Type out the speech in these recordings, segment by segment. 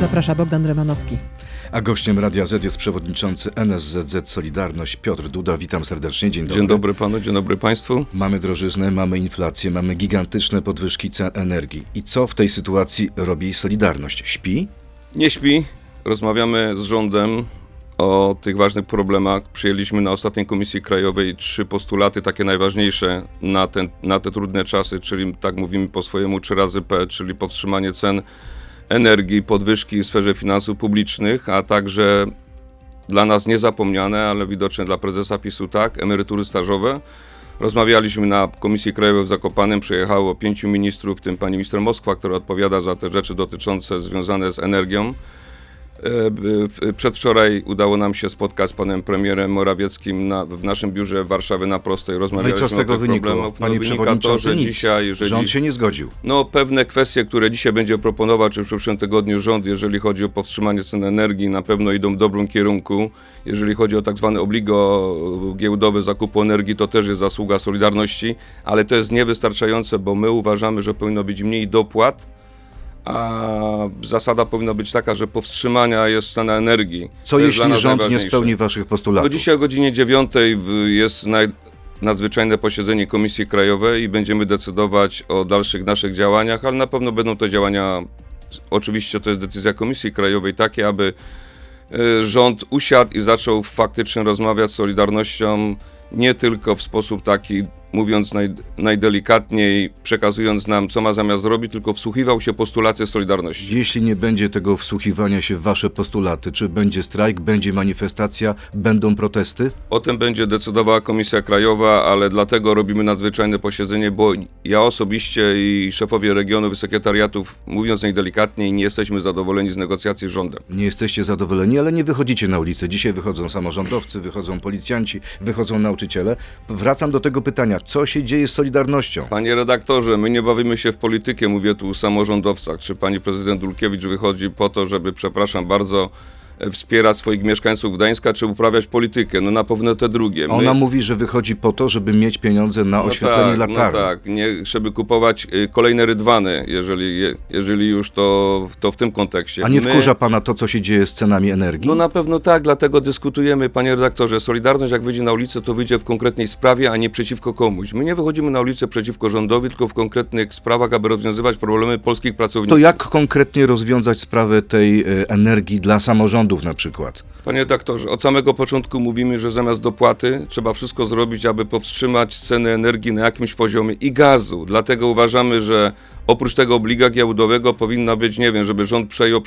Zaprasza Bogdan Remanowski. A gościem Radia Z jest przewodniczący NSZZ Solidarność Piotr Duda. Witam serdecznie. Dzień dobry. Dzień dobry panu, dzień dobry państwu. Mamy drożyznę, mamy inflację, mamy gigantyczne podwyżki cen energii. I co w tej sytuacji robi Solidarność? Śpi? Nie śpi. Rozmawiamy z rządem o tych ważnych problemach. Przyjęliśmy na ostatniej Komisji Krajowej trzy postulaty, takie najważniejsze na, ten, na te trudne czasy, czyli tak mówimy po swojemu trzy razy P, czyli powstrzymanie cen energii, podwyżki w sferze finansów publicznych, a także dla nas niezapomniane, ale widocznie dla prezesa PiSu tak, emerytury stażowe. Rozmawialiśmy na Komisji Krajowej w Zakopanem, przyjechało pięciu ministrów, w tym pani minister Moskwa, która odpowiada za te rzeczy dotyczące związane z energią. E, przedwczoraj udało nam się spotkać z panem premierem Morawieckim na, w naszym biurze w Warszawie na Prostej. Rozmawialiśmy no i co z tego wynikło? Panie no, przewodniczący, to, że dzisiaj, jeżeli, rząd się nie zgodził. No pewne kwestie, które dzisiaj będzie proponować, czy w przyszłym tygodniu rząd, jeżeli chodzi o powstrzymanie cen energii, na pewno idą w dobrym kierunku. Jeżeli chodzi o tak zwany obligo giełdowy zakupu energii, to też jest zasługa Solidarności, ale to jest niewystarczające, bo my uważamy, że powinno być mniej dopłat, a zasada powinna być taka, że powstrzymania jest cena energii. Co jeśli rząd nie spełni waszych postulatów? No dzisiaj o godzinie 9 jest naj, nadzwyczajne posiedzenie Komisji Krajowej i będziemy decydować o dalszych naszych działaniach, ale na pewno będą to działania, oczywiście to jest decyzja Komisji Krajowej, takie, aby e, rząd usiadł i zaczął faktycznie rozmawiać z Solidarnością nie tylko w sposób taki mówiąc naj, najdelikatniej, przekazując nam, co ma zamiar zrobić, tylko wsłuchiwał się postulaty Solidarności. Jeśli nie będzie tego wsłuchiwania się w wasze postulaty, czy będzie strajk, będzie manifestacja, będą protesty? O tym będzie decydowała Komisja Krajowa, ale dlatego robimy nadzwyczajne posiedzenie, bo ja osobiście i szefowie regionów i sekretariatów, mówiąc najdelikatniej, nie jesteśmy zadowoleni z negocjacji z rządem. Nie jesteście zadowoleni, ale nie wychodzicie na ulicę. Dzisiaj wychodzą samorządowcy, wychodzą policjanci, wychodzą nauczyciele. Wracam do tego pytania co się dzieje z Solidarnością? Panie redaktorze, my nie bawimy się w politykę, mówię tu o samorządowcach. Czy pani prezydent Dulkiewicz wychodzi po to, żeby, przepraszam bardzo, wspierać swoich mieszkańców Gdańska, czy uprawiać politykę. No na pewno te drugie. My... Ona mówi, że wychodzi po to, żeby mieć pieniądze na no oświetlenie tak, latarni. No tak, nie, żeby kupować y, kolejne rydwany, jeżeli, jeżeli już to, to w tym kontekście. A nie wkurza My... pana to, co się dzieje z cenami energii? No na pewno tak, dlatego dyskutujemy, panie redaktorze. Solidarność, jak wyjdzie na ulicę, to wyjdzie w konkretnej sprawie, a nie przeciwko komuś. My nie wychodzimy na ulicę przeciwko rządowi, tylko w konkretnych sprawach, aby rozwiązywać problemy polskich pracowników. To jak konkretnie rozwiązać sprawę tej y, energii dla samorządów? na przykład. Panie doktorze, od samego początku mówimy, że zamiast dopłaty trzeba wszystko zrobić, aby powstrzymać ceny energii na jakimś poziomie i gazu. Dlatego uważamy, że oprócz tego obliga giełdowego powinna być, nie wiem, żeby rząd przejął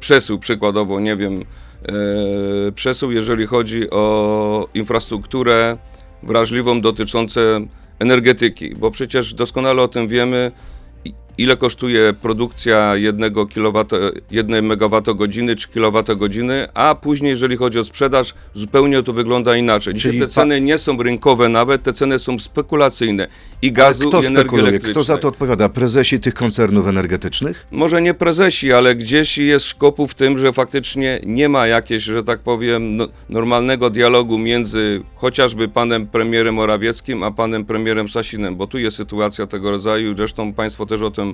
przesył przykładowo, nie wiem, e, przesył, jeżeli chodzi o infrastrukturę wrażliwą dotyczące energetyki, bo przecież doskonale o tym wiemy, ile kosztuje produkcja jednego kilowata, jednej megawattogodziny czy kilowatogodziny, a później, jeżeli chodzi o sprzedaż, zupełnie to wygląda inaczej. Dzisiaj Czyli te ceny nie są rynkowe nawet, te ceny są spekulacyjne i gazu, i energii elektrycznej. Kto za to odpowiada? Prezesi tych koncernów energetycznych? Może nie prezesi, ale gdzieś jest szkopu w tym, że faktycznie nie ma jakiegoś, że tak powiem, no, normalnego dialogu między chociażby panem premierem Morawieckim, a panem premierem Sasinem, bo tu jest sytuacja tego rodzaju, zresztą państwo też o tym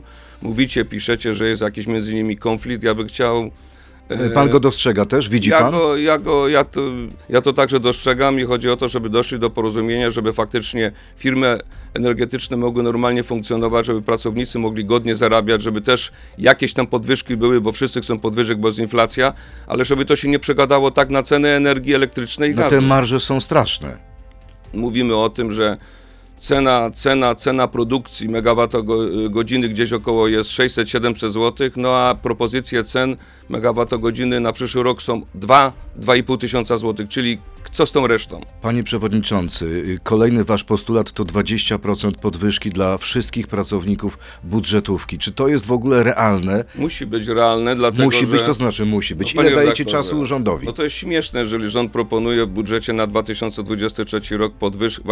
mówicie, piszecie, że jest jakiś między nimi konflikt. Ja bym chciał e, Pan go dostrzega też? Widzi ja pan? Go, ja, go, ja, to, ja to także dostrzegam i chodzi o to, żeby doszli do porozumienia, żeby faktycznie firmy energetyczne mogły normalnie funkcjonować, żeby pracownicy mogli godnie zarabiać, żeby też jakieś tam podwyżki były, bo wszyscy chcą podwyżek, bo jest inflacja, ale żeby to się nie przegadało tak na cenę energii elektrycznej i no gazu. te marże są straszne. Mówimy o tym, że cena, cena, cena produkcji megawattogodziny gdzieś około jest 600-700 zł, no a propozycje cen megawattogodziny na przyszły rok są 2-2,5 tysiąca złotych, czyli co z tą resztą? Panie Przewodniczący, kolejny Wasz postulat to 20% podwyżki dla wszystkich pracowników budżetówki. Czy to jest w ogóle realne? Musi być realne, dlatego Musi być, to znaczy musi być. No, Ile dajecie czasu rządowi? No to jest śmieszne, jeżeli rząd proponuje w budżecie na 2023 rok podwyżkę,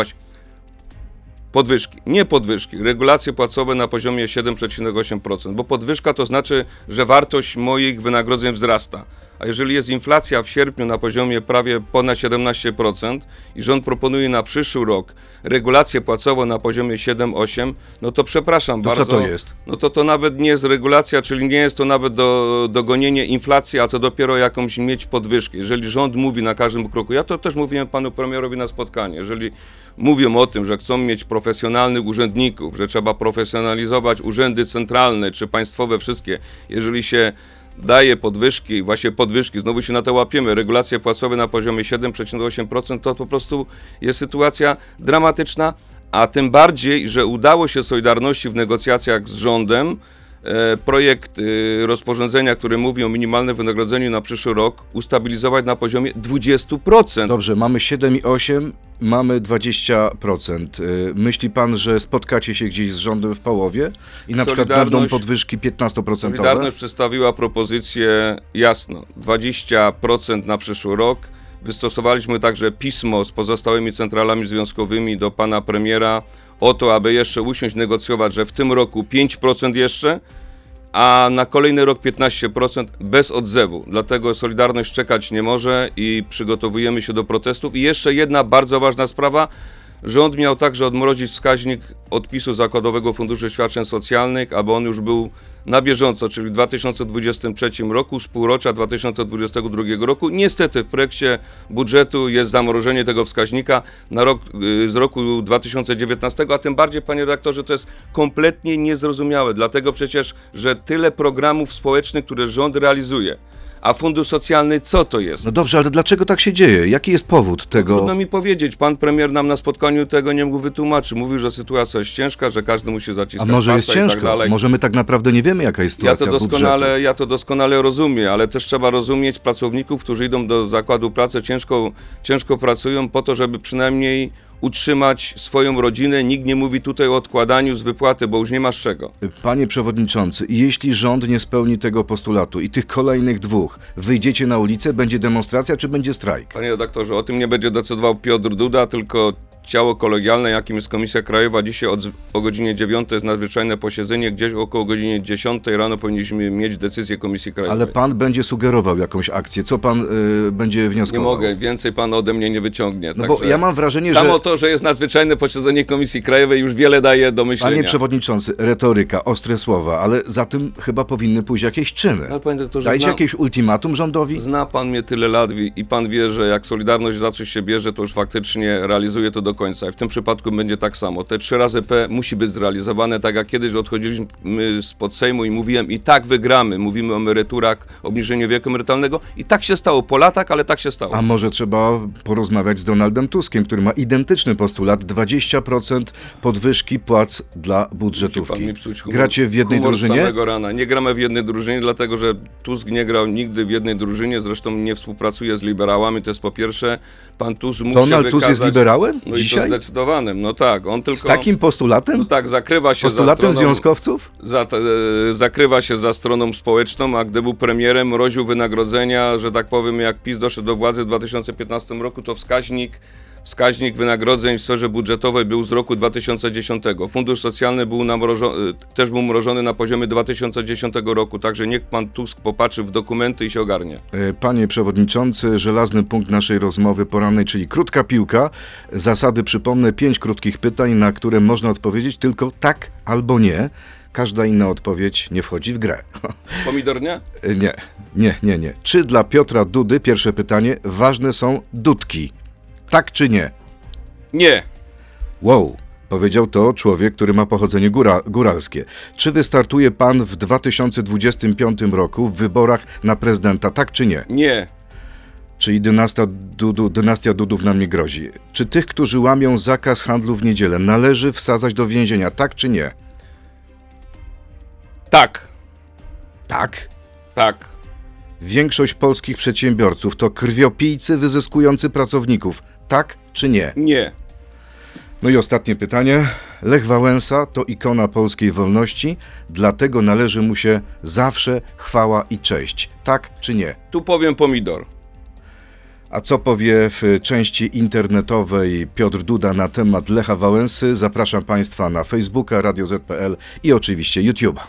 podwyżki, nie podwyżki, regulacje płacowe na poziomie 7,8%, bo podwyżka to znaczy, że wartość moich wynagrodzeń wzrasta. A jeżeli jest inflacja w sierpniu na poziomie prawie ponad 17% i rząd proponuje na przyszły rok regulację płacową na poziomie 7-8, no to przepraszam To co bardzo. to jest? No to to nawet nie jest regulacja, czyli nie jest to nawet do, dogonienie inflacji, a co dopiero jakąś mieć podwyżkę. Jeżeli rząd mówi na każdym kroku, ja to też mówiłem panu premierowi na spotkaniu, jeżeli mówią o tym, że chcą mieć profesjonalnych urzędników, że trzeba profesjonalizować urzędy centralne czy państwowe wszystkie, jeżeli się daje podwyżki, właśnie podwyżki, znowu się na to łapiemy, regulacje płacowe na poziomie 7,8%, to po prostu jest sytuacja dramatyczna, a tym bardziej, że udało się Solidarności w negocjacjach z rządem e, projekt e, rozporządzenia, który mówi o minimalnym wynagrodzeniu na przyszły rok, ustabilizować na poziomie 20%. Dobrze, mamy 7,8, mamy 20%. Y, Myśli pan, że spotkacie się gdzieś z rządem w połowie i na przykład będą podwyżki 15%? Solidarność przedstawiła propozycję jasno, 20% na przyszły rok. Wystosowaliśmy także pismo z pozostałymi centralami związkowymi do pana premiera o to, aby jeszcze usiąść negocjować, że w tym roku 5% jeszcze, a na kolejny rok 15% bez odzewu. Dlatego Solidarność czekać nie może i przygotowujemy się do protestów. I jeszcze jedna bardzo ważna sprawa. Rząd miał także odmrozić wskaźnik odpisu Zakładowego Funduszu Świadczeń Socjalnych, aby on już był na bieżąco, czyli w 2023 roku, z półrocza 2022 roku. Niestety w projekcie budżetu jest zamrożenie tego wskaźnika na rok, y, z roku 2019, a tym bardziej, panie redaktorze, to jest kompletnie niezrozumiałe, dlatego przecież, że tyle programów społecznych, które rząd realizuje, a fundusz socjalny co to jest? No dobrze, ale dlaczego tak się dzieje? Jaki jest powód tego? Trudno mi powiedzieć. Pan premier nam na spotkaniu tego nie mógł wytłumaczyć. Mówił, że sytuacja jest ciężka, że każdy musi A zaciskać może pasa jest i ciężko? tak dalej. Może my tak naprawdę nie wiemy, jaka jest Ja sytuacja to, budżetu. doskonale, ja to doskonale rozumiem, ale też trzeba rozumieć pracowników, którzy idą do zakładu pracy, ciężko, ciężko pracują po to, żeby przynajmniej utrzymać swoją rodzinę. Nikt nie mówi tutaj o odkładaniu z wypłaty, bo już nie masz czego. Panie przewodniczący, jeśli rząd nie spełni tego postulatu i tych kolejnych dwóch, wyjdziecie na ulicę, będzie demonstracja czy będzie strajk? Panie redaktorze, o tym nie będzie decydował Piotr Duda, tylko ciało kolegialne, jakim jest Komisja Krajowa. Dzisiaj od, o godzinie 9 jest nadzwyczajne posiedzenie, gdzieś około godzinie 10 rano powinniśmy mieć decyzję Komisji Krajowej. Ale pan będzie sugerował jakąś akcję. Co pan y, będzie Nie wnioskował? mogę, więcej pan ode mnie nie wyciągnie. No bo ja mam wrażenie, Samo że... to, że jest nadzwyczajne posiedzenie Komisji Krajowej już wiele daje do myślenia. Panie przewodniczący, retoryka, ostre słowa, ale za tym chyba powinny pójść jakieś czyny. Ale panie doktorze, Dajcie znam- jakieś ultimatum rządowi? Zna pan mnie tyle lat i- i pan wie, że jak Solidarność za coś się bierze, to już faktycznie realizuje to do końca. I w tym przypadku będzie tak samo. Te trzy razy P musi być zrealizowane, tak jak kiedyś odchodziliśmy spod Sejmu i mówiłem, i tak wygramy. Mówimy o emeryturach, obniżeniu wieku emerytalnego i tak się stało po latach, ale tak się stało. A może trzeba porozmawiać z Donaldem Tuskiem, który ma identyczny postulat 20% podwyżki płac dla budżetówki. Gracie w jednej humor drużynie? samego rana. Nie gramy w jednej drużynie, dlatego że Tusk nie grał nigdy w jednej drużynie, zresztą nie współpracuje z liberałami, to jest po pierwsze. Pan Tusk mógł Donald Tusk jest liberałem No dzisiaj? zdecydowanym, no tak. On tylko... Z takim postulatem? No tak, zakrywa się Postulatem za stroną, związkowców? za, e, zakrywa się za stroną społeczną, a gdy był premierem, mroził wynagrodzenia, że tak powiem, jak PiS doszedł do władzy w 2015 roku, to wskaźnik, wskaźnik wynagrodzeń w sferze budżetowej był z roku 2010. Fundusz socjalny był namrożony, też był mrożony na poziomie 2010 roku, także niech pan Tusk popatrzy w dokumenty i się ogarnie. E, Panie przewodniczący, żelazny punkt naszej rozmowy porannej, czyli krótka piłka. Zasady przypomnę, pięć krótkich pytań, na które można odpowiedzieć tylko tak albo nie. Każda inna odpowiedź nie wchodzi w grę. Pomidor nie? E, Nie, nie, nie, nie. Czy dla Piotra Dudy, pierwsze pytanie, ważne są dudki? Tak czy nie? Nie. Wow, powiedział to człowiek, który ma pochodzenie góra, góralskie. Czy wystartuje pan w 2025 roku w wyborach na prezydenta, tak czy nie? Nie. Czyli dynastia, Dudu, dynastia Dudów nam nie grozi. Czy tych, którzy łamią zakaz handlu w niedzielę, należy wsadzać do więzienia, tak czy nie? Tak. Tak. Tak. Większość polskich przedsiębiorców to krwiopijcy wyzyskujący pracowników, tak czy nie? Nie. No i ostatnie pytanie. Lech Wałęsa to ikona polskiej wolności, dlatego należy mu się zawsze chwała i cześć, tak czy nie? Tu powiem pomidor. A co powie w części internetowej Piotr Duda na temat Lecha Wałęsy? Zapraszam Państwa na Facebooka, Radio Z.pl i oczywiście YouTube'a.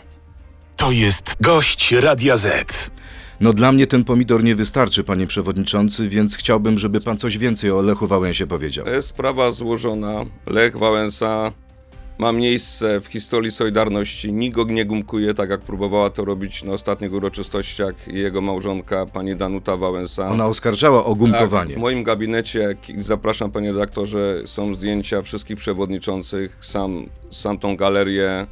To jest gość Radia Z. No dla mnie ten pomidor nie wystarczy, panie przewodniczący, więc chciałbym, żeby pan coś więcej o Lechu Wałęsie powiedział. To jest sprawa złożona. Lech Wałęsa ma miejsce w historii Solidarności. Nikt go nie gumkuje, tak jak próbowała to robić na ostatnich uroczystościach jego małżonka, pani Danuta Wałęsa. Ona oskarżała o gumkowanie. Tak, w moim gabinecie, zapraszam panie redaktorze, są zdjęcia wszystkich przewodniczących. Sam, sam tą galerię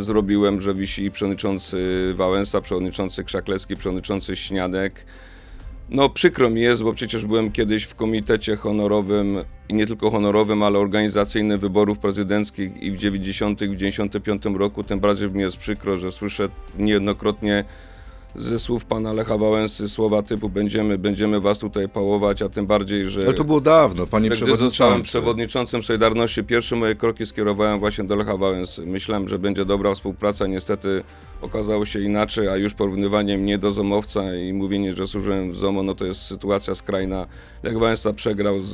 zrobiłem, że wisi przewodniczący Wałęsa, przewodniczący Krzaklecki, przewodniczący Śniadek. No przykro mi jest, bo przecież byłem kiedyś w komitecie honorowym i nie tylko honorowym, ale organizacyjnym wyborów prezydenckich i w 90 i w 95 roku, tym bardziej mi jest przykro, że słyszę niejednokrotnie ze słów pana Lecha Wałęsy słowa typu będziemy, będziemy was tutaj pałować, a tym bardziej, że... Ale to było dawno, panie że Gdy przewodniczący. zostałem przewodniczącym Solidarności, pierwsze moje kroki skierowałem właśnie do Lecha Wałęsy. Myślałem, że będzie dobra współpraca, niestety okazało się inaczej, a już porównywanie mnie do Zomowca i mówienie, że służyłem w Zomo, no to jest sytuacja skrajna. Lech Wałęsa przegrał z,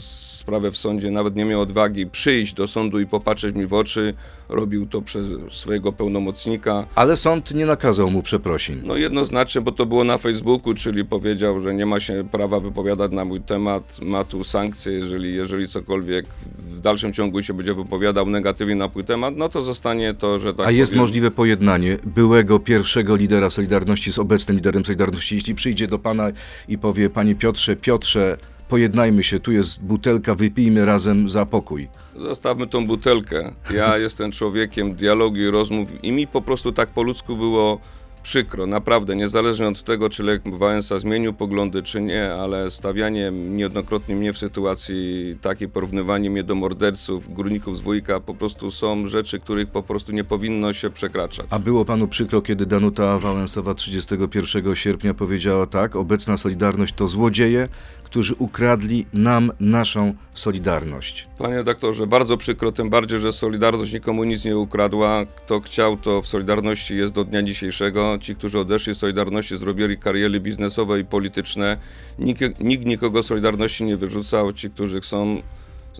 z sprawę w sądzie, nawet nie miał odwagi przyjść do sądu i popatrzeć mi w oczy. Robił to przez swojego pełnomocnika. Ale sąd nie nakazał mu przeprosin. No jednoznacznie, bo to było na Facebooku, czyli powiedział, że nie ma się prawa wypowiadać na mój temat, ma tu sankcje, jeżeli, jeżeli cokolwiek w dalszym ciągu się będzie wypowiadał negatywnie na mój temat, no to zostanie to, że tak A jest powiem, możliwe pojednanie byłego pierwszego lidera Solidarności z obecnym liderem Solidarności, jeśli przyjdzie do pana i powie, panie Piotrze, Piotrze, pojednajmy się, tu jest butelka, wypijmy razem za pokój. Zostawmy tą butelkę. Ja jestem człowiekiem dialogu i rozmów i mi po prostu tak po ludzku było przykro, naprawdę, niezależnie od tego, czy Lech Wałęsa zmienił poglądy, czy nie, ale stawianie niejednokrotnie mnie w sytuacji takiej, porównywanie mnie do morderców, górników z wujka, po prostu są rzeczy, których po prostu nie powinno się przekraczać. A było panu przykro, kiedy Danuta Wałęsowa 31 sierpnia powiedziała tak, obecna Solidarność to złodzieje, którzy ukradli nam naszą Solidarność. Panie doktorze, bardzo przykro, tym bardziej, że Solidarność nikomu nic nie ukradła. Kto chciał, to w Solidarności jest do dnia dzisiejszego. Ci, którzy odeszli z Solidarności, zrobili kariery biznesowe i polityczne. Nikt, nikt nikogo Solidarności nie wyrzucał. Ci, którzy chcą,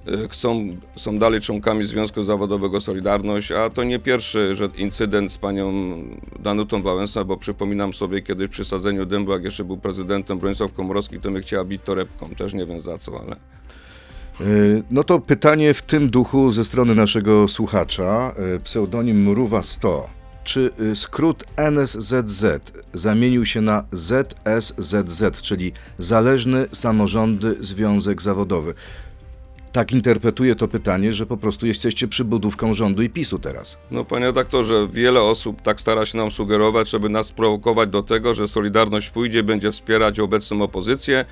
e, chcą, są dalej członkami Związku Zawodowego Solidarność, a to nie pierwszy że incydent z panią Danutą Wałęsą, bo przypominam sobie kiedyś przy sadzeniu dębu, jak jeszcze był prezydentem Bronisław Komorowski, to mnie chciała bić torebką. Też nie wiem za co, ale... Yy, No to pytanie w tym duchu ze strony naszego słuchacza, yy, pseudonim Mruwa 100. Czy skrót NSZZ zamienił się na ZSZZ, czyli Zależny Samorządy Związek Zawodowy? Tak interpretuję to pytanie, że po prostu jesteście przybudówką rządu i PiSu teraz. No panie redaktorze, wiele osób tak stara się nam sugerować, żeby nas prowokować do tego, że Solidarność pójdzie, będzie wspierać obecną opozycję,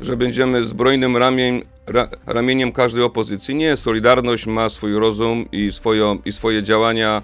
że będziemy zbrojnym ramień, ra, ramieniem każdej opozycji. Nie, Solidarność ma swój rozum i, swoją, i swoje działania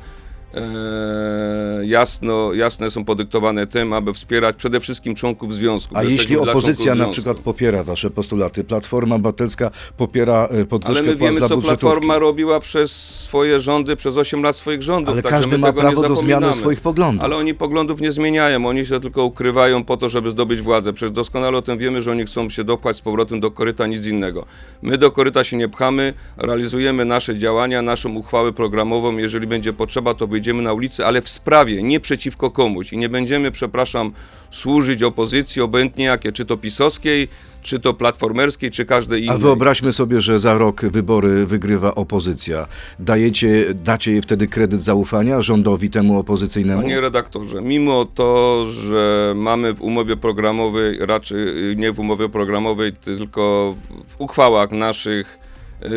e, jasno, jasne są podyktowane tym, aby wspierać przede wszystkim członków związku. A jeśli opozycja na przykład popiera wasze postulaty, Platforma Obywatelska popiera e, podwyżkę Ale my wiemy, co budżetówki. Platforma robiła przez swoje rządy, przez 8 lat swoich rządów. Ale także każdy ma prawo do zmiany swoich poglądów. Ale oni poglądów nie zmieniają, oni się tylko ukrywają po to, żeby zdobyć władzę. Przecież doskonale o tym wiemy, że oni chcą się dopchać z powrotem do koryta, nic innego. My do koryta się nie pchamy, realizujemy nasze działania, naszą uchwałę programową. Jeżeli będzie potrzeba, to wyjdziemy na ulicę, ale w sprawie, nie przeciwko komuś. I nie będziemy, przepraszam, służyć opozycji, obojętnie jakie, czy to pisowskiej, czy to platformerskiej, czy każdej innej. A wyobraźmy sobie, że za rok wybory wygrywa opozycja. Dajecie, dacie jej wtedy kredyt zaufania rządowi temu opozycyjnemu? Panie redaktorze, mimo to, że mamy w umowie programowej, raczej nie w umowie programowej, tylko w uchwałach naszych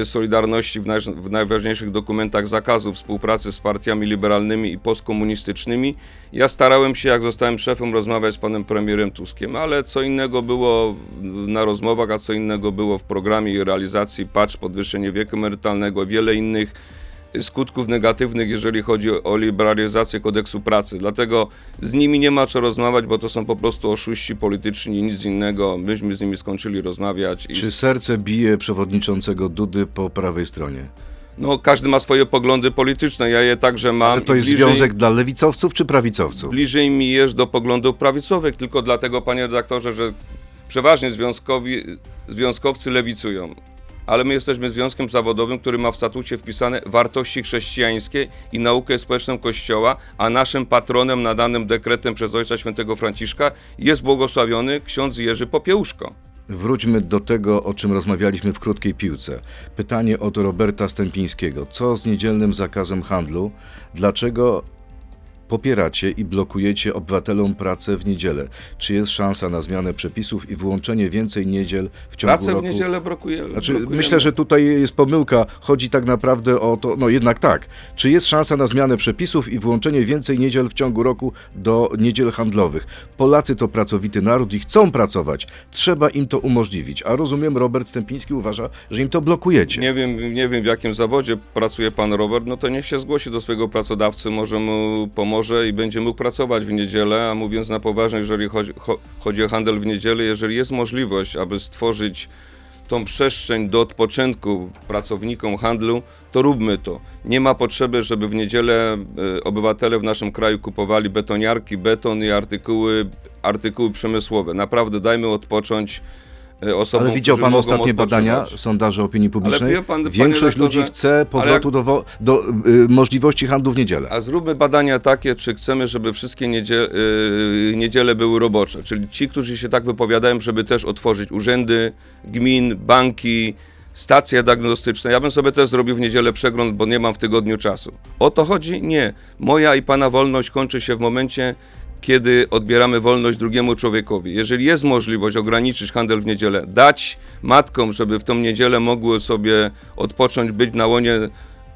Solidarności, w, w najważniejszych dokumentach zakazu współpracy z partiami liberalnymi i postkomunistycznymi, ja starałem się, jak zostałem szefem, rozmawiać z panem premierem Tuskiem, ale co innego było na rozmowach, a co innego było w programie i realizacji patrz podwyższenie wieku emerytalnego, wiele innych skutków negatywnych, jeżeli chodzi o liberalizację kodeksu pracy. Dlatego z nimi nie ma co rozmawiać, bo to są po prostu oszuści polityczni i nic innego. Myśmy z nimi skończyli rozmawiać. I Czy serce bije przewodniczącego Dudy po prawej stronie? no, każdy ma swoje poglądy polityczne. Ja je także mam. Ale to jest Bliżej- związek dla lewicowców czy prawicowców? Bliżej mi jest do poglądów prawicowych, tylko dlatego, panie redaktorze, że przeważnie związkowi, związkowcy lewicują. Ale my jesteśmy związkiem zawodowym, który ma w statucie wpisane wartości chrześcijańskie i naukę społeczną Kościoła, a naszym patronem nadanym dekretem przez Ojca Świętego Franciszka jest błogosławiony ksiądz Jerzy Popiełuszko. Wróćmy do tego, o czym rozmawialiśmy w krótkiej piłce. Pytanie od Roberta Stępińskiego. Co z niedzielnym zakazem handlu? Dlaczego popieracie i blokujecie obywatelom pracę w niedzielę? Czy jest szansa na zmianę przepisów i włączenie więcej niedziel w ciągu Pracę w roku? niedzielę blokuje, Znaczy, blokujemy. myślę, że tutaj jest pomyłka. Chodzi tak naprawdę o to, no jednak tak. Czy jest szansa na zmianę przepisów i włączenie więcej niedziel w ciągu roku do niedziel handlowych? Polacy to pracowity naród i chcą pracować. Trzeba im to umożliwić. A rozumiem, Robert Stępiński uważa, że im to blokujecie. Nie wiem, nie wiem w jakim zawodzie pracuje pan Robert, no to niech się zgłosi do swojego pracodawcy, może mu pomoże i będzie mógł pracować w niedzielę, a mówiąc na poważnie, jeżeli chodzi, cho, chodzi o handel w niedzielę, jeżeli jest możliwość, aby stworzyć tą przestrzeń do odpoczynku pracownikom handlu, to róbmy to. Nie ma potrzeby, żeby w niedzielę e, obywatele w naszym kraju kupowali betoniarki, beton i artykuły, artykuły przemysłowe. Naprawdę dajmy odpocząć osobom, Ale widział pan ostatnie badania, sondaże opinii publicznej? pan, Większość redaktorze, ludzi chce powrotu do, wo- do y, możliwości handlu w niedzielę. A zróbmy badania takie, czy chcemy, żeby wszystkie niedzie, yy, niedziele były robocze. Czyli ci, którzy się tak wypowiadają, żeby też otworzyć urzędy, gmin, banki, stacje diagnostyczne. Ja bym sobie też zrobił w niedzielę przegląd, bo nie mam w tygodniu czasu. O to chodzi? Nie. Moja i pana wolność kończy się w momencie, kiedy odbieramy wolność drugiemu człowiekowi. Jeżeli jest możliwość ograniczyć handel w niedzielę, dać matkom, żeby w tą niedzielę mogły sobie odpocząć, być na łonie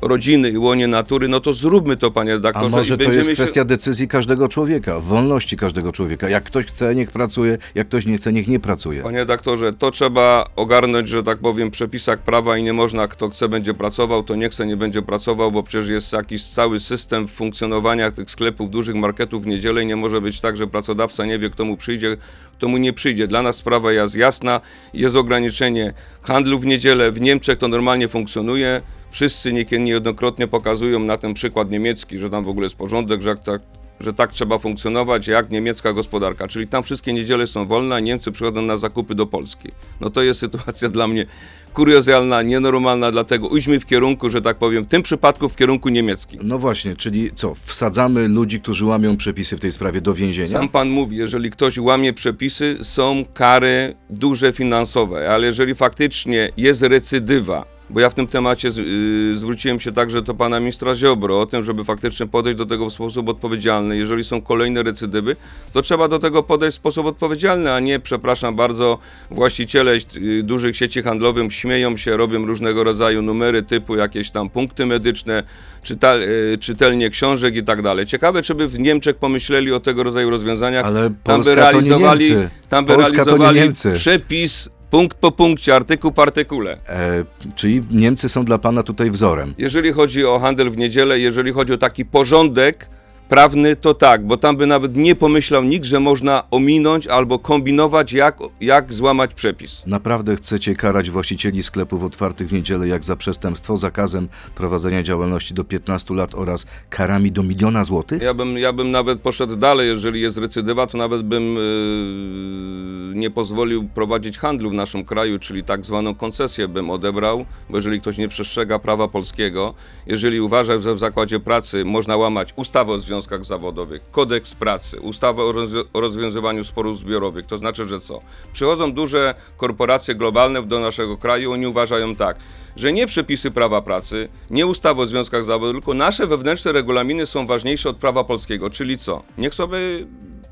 rodziny i łonie natury, no to zróbmy to, panie A redaktorze. może i to jest kwestia decyzji każdego człowieka, wolności każdego człowieka. Jak ktoś chce, niech pracuje, jak ktoś nie chce, niech nie pracuje. Panie redaktorze, to trzeba ogarnąć, że tak powiem, przepisach prawa i nie można, kto chce, będzie pracował, to nie chce, nie będzie pracował, bo przecież jest jakiś cały system funkcjonowania tych sklepów, dużych marketów w niedzielę i nie może być tak, że pracodawca nie wie, kto mu przyjdzie, kto mu nie przyjdzie. Dla nas sprawa jest jasna, jest ograniczenie handlu w niedzielę, w Niemczech to normalnie funkcjonuje, wszyscy niejednokrotnie pokazują na ten przykład niemiecki, że tam w ogóle jest porządek, że tak że tak trzeba funkcjonować jak niemiecka gospodarka, czyli tam wszystkie niedziele są wolne, a Niemcy przychodzą na zakupy do Polski. No to jest sytuacja dla mnie kuriozalna, nienormalna, dlatego idźmy w kierunku, że tak powiem, w tym przypadku w kierunku niemieckim. No właśnie, czyli co, wsadzamy ludzi, którzy łamią przepisy w tej sprawie do więzienia? Sam pan mówi, jeżeli ktoś łamie przepisy, są kary duże finansowe, ale jeżeli faktycznie jest recydywa, bo ja w tym temacie z, y, zwróciłem się także do pana ministra Ziobro o tym, żeby faktycznie podejść do tego w sposób odpowiedzialny. Jeżeli są kolejne recydywy, to trzeba do tego podejść w sposób odpowiedzialny, a nie, przepraszam bardzo, właściciele y, dużych sieci handlowych śmieją się, robią różnego rodzaju numery typu jakieś tam punkty medyczne, czytal, y, czytelnie książek i tak dalej. Ciekawe, czy by w Niemczech pomyśleli o tego rodzaju rozwiązaniach. Ale tam by Polska to nie realizowali, Niemcy. tam by Polska to nie realizowali Niemcy. przepis punkt po punkcie, artykuł po artykule. E, czyli Niemcy są dla pana tutaj wzorem. Jeżeli chodzi o handel w niedzielę, jeżeli chodzi o taki porządek prawny, to tak, bo tam by nawet nie pomyślał nikt, że można ominąć albo kombinować, jak, jak złamać przepis. Naprawdę chcecie karać właścicieli sklepów otwartych w niedzielę jak za przestępstwo, zakazem prowadzenia działalności do 15 lat oraz karami do miliona złotych? Ja bym, ja bym nawet poszedł dalej, jeżeli jest recydywa, to nawet bym yy, nie pozwolił prowadzić handlu w naszym kraju, czyli tak zwaną koncesję bym odebrał, bo jeżeli ktoś nie przestrzega prawa polskiego, jeżeli uważa, że w zakładzie pracy można łamać ustawę o związkach zawodowych, kodeks pracy, ustawę o, rozwią- o rozwiązywaniu sporów zbiorowych, to znaczy, że co? Przychodzą duże korporacje globalne do naszego kraju, oni uważają tak, że nie przepisy prawa pracy, nie ustawy o związkach zawodowych, tylko nasze wewnętrzne regulaminy są ważniejsze od prawa polskiego, czyli co? Niech sobie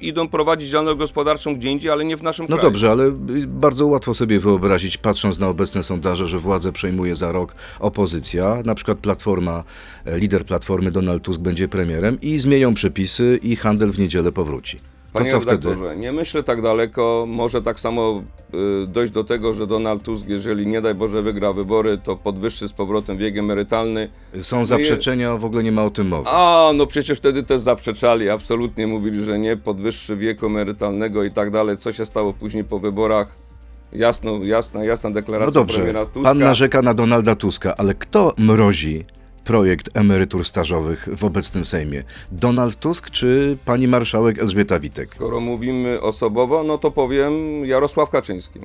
idą prowadzić działalność gospodarczą gdzie indziej, ale nie w naszym No kraju. dobrze, ale y, bardzo łatwo sobie wyobrazić, patrząc na obecne sondaże, że władzę przejmuje za rok opozycja, na przykład Platforma, e, lider Platformy Donald Tusk będzie premierem i zmienią przepisy i handel w niedzielę powróci. To Panie co wtedy? nie myślę tak daleko. Może tak samo y, dojść do tego, że Donald Tusk, jeżeli nie daj Boże wygra wybory, to podwyższy z powrotem wiek emerytalny. Są zaprzeczenia, w ogóle nie ma o tym mowy. A, no przecież wtedy też zaprzeczali, absolutnie mówili, że nie, podwyższy wieku emerytalnego i tak dalej. Co się stało później po wyborach? Jasno, jasna, jasna deklaracja No dobrze, premiera Tuska. pan narzeka na Donalda Tuska, ale kto mrozi projekt emerytur stażowych w obecnym Sejmie? Donald Tusk czy pani marszałek Elżbieta Witek? Skoro mówimy osobowo, no to powiem Jarosław Kaczyński.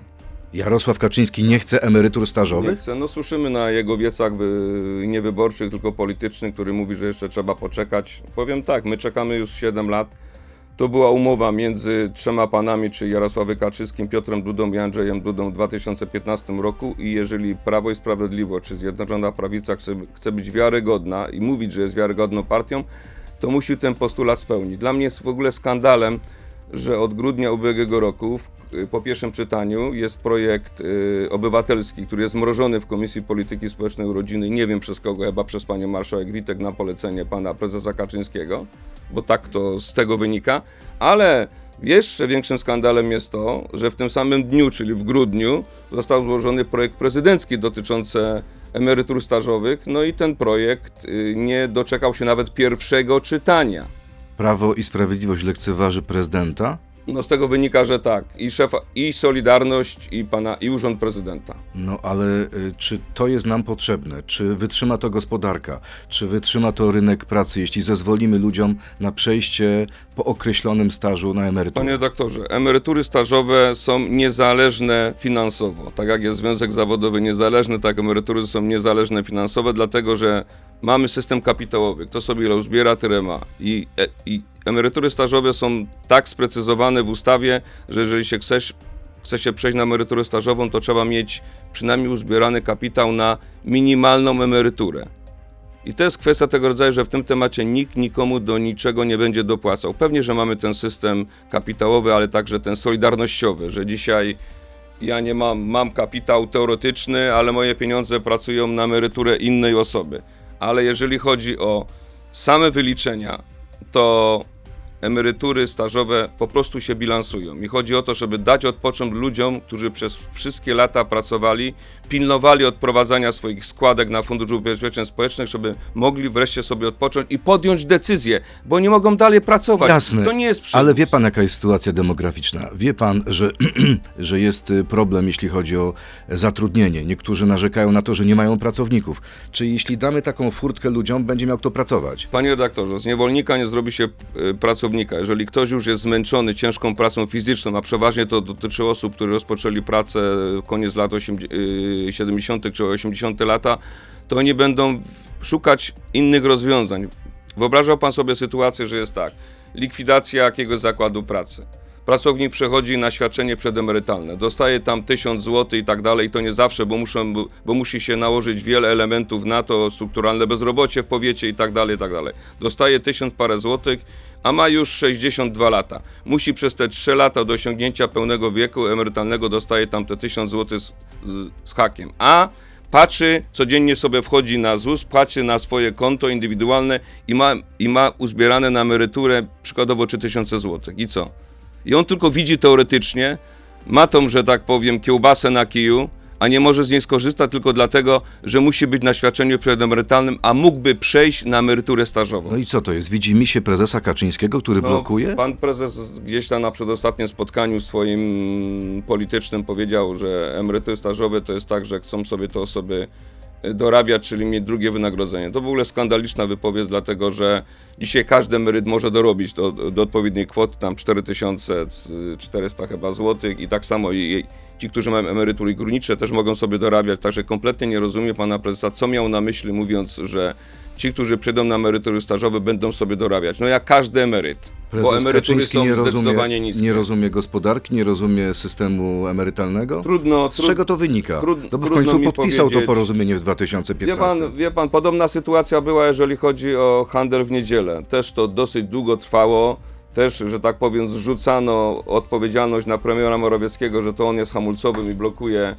Jarosław Kaczyński nie chce emerytur Nie stażowych? chcę. No słyszymy na jego wiecach wy- niewyborczych, tylko politycznych, który mówi, że jeszcze trzeba poczekać. Powiem tak, my czekamy już 7 lat. To była umowa między trzema panami, czyli Jarosławem Kaczyńskim, Piotrem Dudą i Andrzejem Dudą w 2015 roku i jeżeli Prawo i Sprawiedliwość, czy Zjednoczona Prawica chce, chce być wiarygodna i mówić, że jest wiarygodną partią, to musi ten postulat spełnić. Dla mnie jest w ogóle skandalem, że od grudnia ubiegłego roku w, po pierwszym czytaniu jest projekt y, obywatelski, który jest mrożony w Komisji Polityki Społecznej i Rodziny, nie wiem przez kogo, chyba przez panią marszałek Witek na polecenie pana prezesa Kaczyńskiego, bo tak to z tego wynika, ale jeszcze większym skandalem jest to, że w tym samym dniu, czyli w grudniu, został złożony projekt prezydencki dotyczący emerytur stażowych, no i ten projekt y, nie doczekał się nawet pierwszego czytania. Prawo i Sprawiedliwość lekceważy prezydenta? No z tego wynika, że tak. I szefa, i Solidarność, i pana, i Urząd Prezydenta. No ale y, czy to jest nam potrzebne? Czy wytrzyma to gospodarka? Czy wytrzyma to rynek pracy, jeśli zezwolimy ludziom na przejście po określonym stażu na emeryturę? Panie doktorze, emerytury stażowe są niezależne finansowo. Tak jak jest związek zawodowy niezależny, tak emerytury są niezależne finansowo, dlatego że mamy system kapitałowy. Kto sobie ile uzbiera, tyle ma. I, e, I emerytury stażowe są tak sprecyzowane w ustawie, że jeżeli się chcesz chce się przejść na emeryturę stażową, to trzeba mieć przynajmniej uzbierany kapitał na minimalną emeryturę. I to jest kwestia tego rodzaju, że w tym temacie nikt nikomu do niczego nie będzie dopłacał. Pewnie, że mamy ten system kapitałowy, ale także ten solidarnościowy, że dzisiaj ja nie mam, mam kapitał teoretyczny, ale moje pieniądze pracują na emeryturę innej osoby. Ale jeżeli chodzi o same wyliczenia, to emerytury stażowe po prostu się bilansują. I chodzi o to, żeby dać odpocząć ludziom, którzy przez wszystkie lata pracowali, pilnowali odprowadzania swoich składek na Fundusz Ubezpieczeń Społecznych, żeby mogli wreszcie sobie odpocząć i podjąć decyzję, bo nie mogą dalej pracować. Jasne, To nie jest przymus. ale wie pan jaka jest sytuacja demograficzna? Wie pan, że, że jest y, problem, jeśli chodzi o zatrudnienie. Niektórzy narzekają na to, że nie mają pracowników. Czy jeśli damy taką furtkę ludziom, będzie miał kto pracować? Panie redaktorze, z niewolnika nie zrobi się y, Jeżeli ktoś już jest zmęczony ciężką pracą fizyczną, a przeważnie to dotyczy osób, które rozpoczęli pracę koniec lat 80, y, 70. czy 80. lata, to oni będą szukać innych rozwiązań. Wyobrażał pan sobie sytuację, że jest tak, likwidacja jakiegoś zakładu pracy. Pracownik przechodzi na świadczenie przedemerytalne, dostaje tam 1000 zł i tak dalej, to nie zawsze, bo, muszą, bo musi się nałożyć wiele elementów na to, strukturalne bezrobocie w powiecie i tak dalej, i tak dalej. Dostaje 1000 parę złotych, a ma już 62 lata. Musi przez te 3 lata do osiągnięcia pełnego wieku emerytalnego dostaje tam te 1000 zł z, z, z hakiem. A patrzy, codziennie sobie wchodzi na ZUS, patrzy na swoje konto indywidualne i ma, i ma uzbierane na emeryturę przykładowo 3000 zł. I co? I on tylko widzi teoretycznie, ma tą, że tak powiem, kiełbasę na kiju, a nie może z niej skorzystać tylko dlatego, że musi być na świadczeniu przedemerytalnym, a mógłby przejść na emeryturę stażową. No i co to jest? Widzi mi się prezesa Kaczyńskiego, który No, blokuje? Pan prezes gdzieś tam na przedostatnim spotkaniu swoim politycznym powiedział, że emerytury stażowe to jest tak, że chcą sobie te osoby dorabiać, czyli mieć drugie wynagrodzenie. To w ogóle skandaliczna wypowiedź, dlatego że dzisiaj każdy emeryt może dorobić do, do odpowiedniej kwoty, tam 4400 chyba złotych i tak samo i, ci, którzy mają emerytury górnicze też mogą sobie dorabiać, także kompletnie nie rozumie pana prezesa, co miał na myśli mówiąc, że ci, którzy przyjdą na emerytury stażowe będą sobie dorabiać. No jak każdy emeryt, bo Prezes emerytury Kaczyński są nie zdecydowanie rozumie, niskie. nie rozumie gospodarki, nie rozumie systemu emerytalnego? Trudno, Z trud- czego to wynika? trud- no bo w końcu podpisał to porozumienie w Wie 2015. pan, wie pan, podobna sytuacja była, jeżeli chodzi o handel w niedzielę. Też to dosyć długo trwało. Też, że tak powiem, zrzucano odpowiedzialność na premiera Morawieckiego, że to on jest hamulcowym i blokuje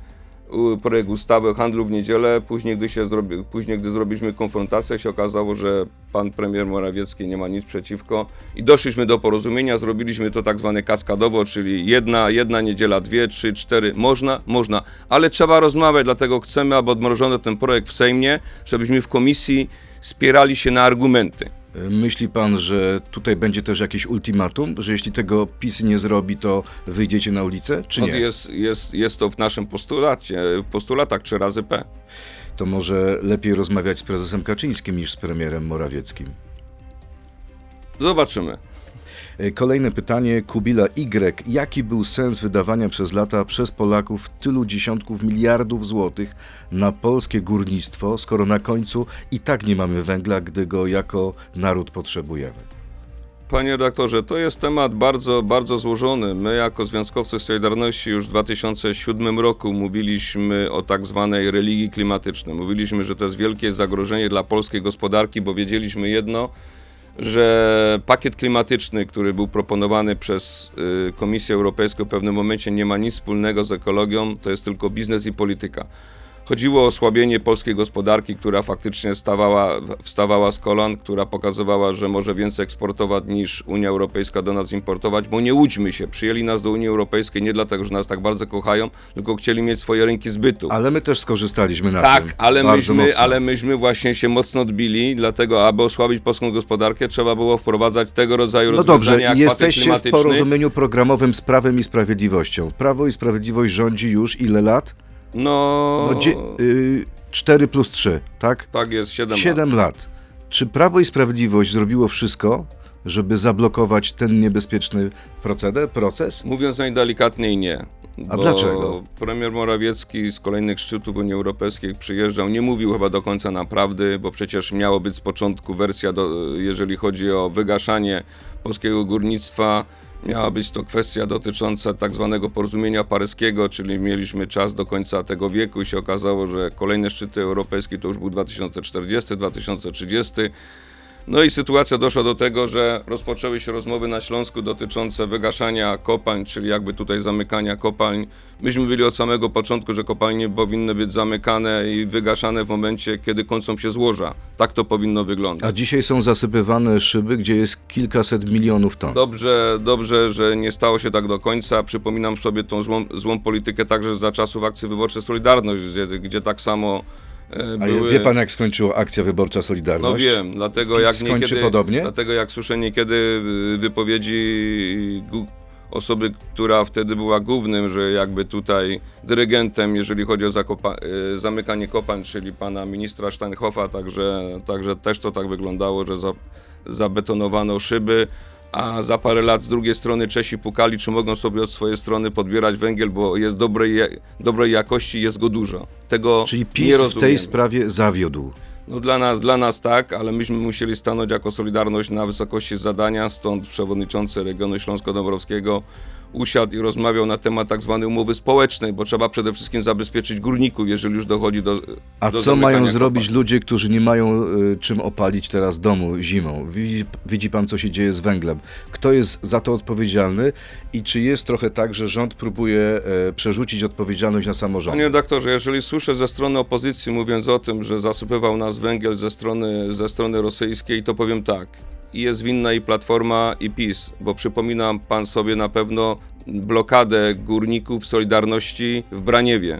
projekt ustawy o handlu w niedzielę. Później gdy, się zrobi, później, gdy zrobiliśmy konfrontację, się okazało, że pan premier Morawiecki nie ma nic przeciwko i doszliśmy do porozumienia, zrobiliśmy to tak zwane kaskadowo, czyli jedna, jedna niedziela, dwie, trzy, cztery. Można, można, ale trzeba rozmawiać, dlatego chcemy, aby odmrożono ten projekt w Sejmie, żebyśmy w komisji spierali się na argumenty. Myśli pan, że tutaj będzie też jakieś ultimatum, że jeśli tego PiS nie zrobi, to wyjdziecie na ulicę, czy No, nie? jest, jest, jest to w naszym postulacie, postulatach 3 razy P. To może lepiej rozmawiać z prezesem Kaczyńskim niż z premierem Morawieckim. Zobaczymy. E, Kolejne pytanie, Kubila Y. Jaki był sens wydawania przez lata przez Polaków tylu dziesiątków miliardów złotych na polskie górnictwo, skoro na końcu i tak nie mamy węgla, gdy go jako naród potrzebujemy? Panie redaktorze, to jest temat bardzo, bardzo złożony. My jako Związkowcy Solidarności już w 2007 roku mówiliśmy o tak zwanej religii klimatycznej. Mówiliśmy, że to jest wielkie zagrożenie dla polskiej gospodarki, bo wiedzieliśmy jedno, że pakiet klimatyczny, który był proponowany przez y, Komisję Europejską w pewnym momencie nie ma nic wspólnego z ekologią, to jest tylko biznes i polityka. Chodziło o osłabienie polskiej gospodarki, która faktycznie stawała, wstawała z kolan, która pokazywała, że może więcej eksportować niż Unia Europejska do nas importować, bo nie łudźmy się, przyjęli nas do Unii Europejskiej nie dlatego, że nas tak bardzo kochają, tylko chcieli mieć swoje rynki zbytu. Ale my też skorzystaliśmy na Tak, tym. ale bardzo myśmy, mocno. ale myśmy właśnie się mocno odbili, dlatego aby osłabić polską gospodarkę, trzeba było wprowadzać tego rodzaju No rozwiązania dobrze, jak jesteście w porozumieniu programowym z Prawem i Sprawiedliwością. Prawo i Sprawiedliwość rządzi już ile lat? No, No, dzie- y, 4 plus 3, tak? tak jest, 7, 7 lat. Czy Prawo i Sprawiedliwość zrobiło wszystko, żeby zablokować ten niebezpieczny proceder, proces? Mówiąc najdelikatniej nie. A bo dlaczego? Premier Morawiecki z kolejnych szczytów Unii Europejskiej przyjeżdżał, nie mówił chyba do końca naprawdę, bo przecież miało być z początku wersja, do, jeżeli chodzi o wygaszanie polskiego górnictwa, miała być to kwestia dotycząca tak zwanego porozumienia paryskiego, czyli mieliśmy czas do końca tego wieku i się okazało, że kolejne szczyty europejskie to już był 2040, 2030. No i sytuacja doszła do tego, że rozpoczęły się rozmowy na Śląsku dotyczące wygaszania kopalń, czyli jakby tutaj zamykania kopalń. Myśmy byli od samego początku, że kopalnie powinny być zamykane i wygaszane w momencie, kiedy kończą się złoża. Tak to powinno wyglądać. A dzisiaj są zasypywane szyby, gdzie jest kilkaset milionów ton. Dobrze, dobrze, że nie stało się tak do końca. Przypominam sobie tą złą, złą politykę także za czasów akcji wyborczej Solidarność, gdzie, gdzie tak samo były... wie pan, jak skończyła akcja wyborcza No Solidarność? wiem, dlatego PiS jak skończy niekiedy, podobnie? dlatego jak słyszę niekiedy y, wypowiedzi osoby, która wtedy była głównym, że jakby tutaj dyrygentem, jeżeli chodzi o zakopa- y, zamykanie kopalń, czyli pana ministra Steinhoffa, także, także też to tak wyglądało, że za, zabetonowano szyby, a za parę lat z drugiej strony Czesi pukali, czy mogą sobie od swojej strony podbierać węgiel, bo jest dobrej, dobrej jakości i jest go dużo. Tego Czyli PiS w tej sprawie zawiódł. No dla nas, dla nas tak, ale myśmy musieli stanąć jako Solidarność na wysokości zadania, stąd przewodniczący regionu Śląsko-Dąbrowskiego usiadł i rozmawiał na temat tak zwanej umowy społecznej, bo trzeba przede wszystkim zabezpieczyć górników, jeżeli już dochodzi do A do co mają zrobić ludzie, którzy nie mają y, czym opalić teraz domu zimą? Widzi, widzi pan, co się dzieje z węglem. Kto jest za to odpowiedzialny i czy jest trochę tak, że rząd próbuje e, przerzucić odpowiedzialność na samorząd? Panie redaktorze, jeżeli słyszę ze strony opozycji mówiąc o tym, że zasypywał nas węgiel ze strony, ze strony rosyjskiej, to powiem tak. I jest winna i Platforma, i PiS, bo przypominam pan sobie na pewno blokadę górników Solidarności w Braniewie.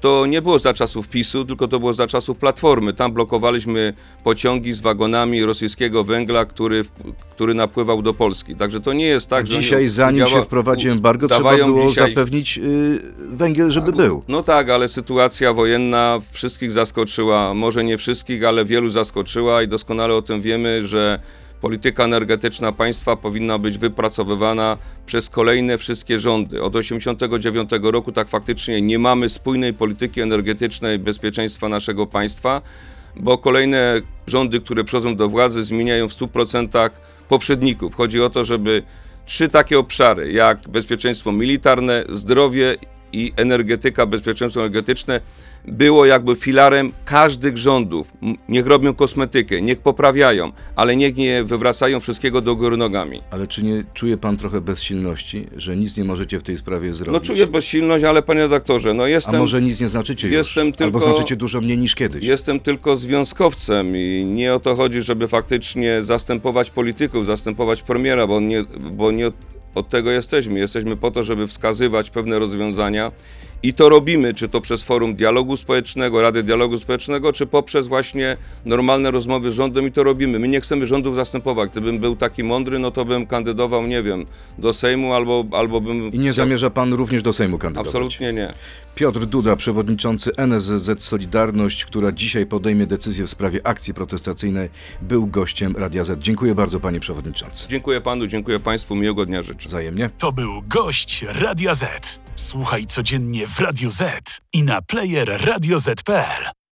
To nie było za czasów PiSu, tylko to było za czasów Platformy. Tam blokowaliśmy pociągi z wagonami rosyjskiego węgla, który, który napływał do Polski. Także to nie jest tak, że... Dzisiaj, zanim się wprowadzi embargo, trzeba było dzisiaj- zapewnić y, węgiel, żeby był. no tak, ale sytuacja wojenna wszystkich zaskoczyła. Może nie wszystkich, ale wielu zaskoczyła i doskonale o tym wiemy, że polityka energetyczna państwa powinna być wypracowywana przez kolejne wszystkie rządy. Od 1989 roku tak faktycznie nie mamy spójnej polityki energetycznej bezpieczeństwa naszego państwa, bo kolejne rządy, które przychodzą do władzy, zmieniają w 100% poprzedników. Chodzi o to, żeby trzy takie obszary, jak bezpieczeństwo militarne, zdrowie i energetyka, bezpieczeństwo energetyczne, było jakby filarem każdych rządów. Niech robią kosmetykę, niech poprawiają, ale niech nie wywracają wszystkiego do góry nogami. Ale czy nie czuje pan trochę bezsilności, że nic nie możecie w tej sprawie zrobić? No czuję bezsilność, ale panie redaktorze, no A jestem... może nic nie znaczycie jestem już? Albo tylko- znaczycie dużo mniej niż kiedyś? Jestem tylko związkowcem i nie o to chodzi, żeby faktycznie zastępować polityków, zastępować premiera, bo nie, bo nie od tego jesteśmy. Jesteśmy po to, żeby wskazywać pewne rozwiązania I to robimy, czy to przez Forum Dialogu Społecznego, Rady Dialogu Społecznego, czy poprzez właśnie normalne rozmowy z rządem i to robimy. My nie chcemy rządów zastępować. Gdybym był taki mądry, no to bym kandydował, nie wiem, do Sejmu albo, albo bym... I nie zamierza pan również do Sejmu kandydować? Absolutnie nie. Piotr Duda, przewodniczący NSZZ Solidarność, która dzisiaj podejmie decyzję w sprawie akcji protestacyjnej, był gościem Radia Z. Dziękuję bardzo, panie przewodniczący. Dziękuję panu, dziękuję państwu, miłego dnia życzę. Wzajemnie. To był gość Radia Z. Słuchaj codziennie w Radio Z i na player radioz.pl.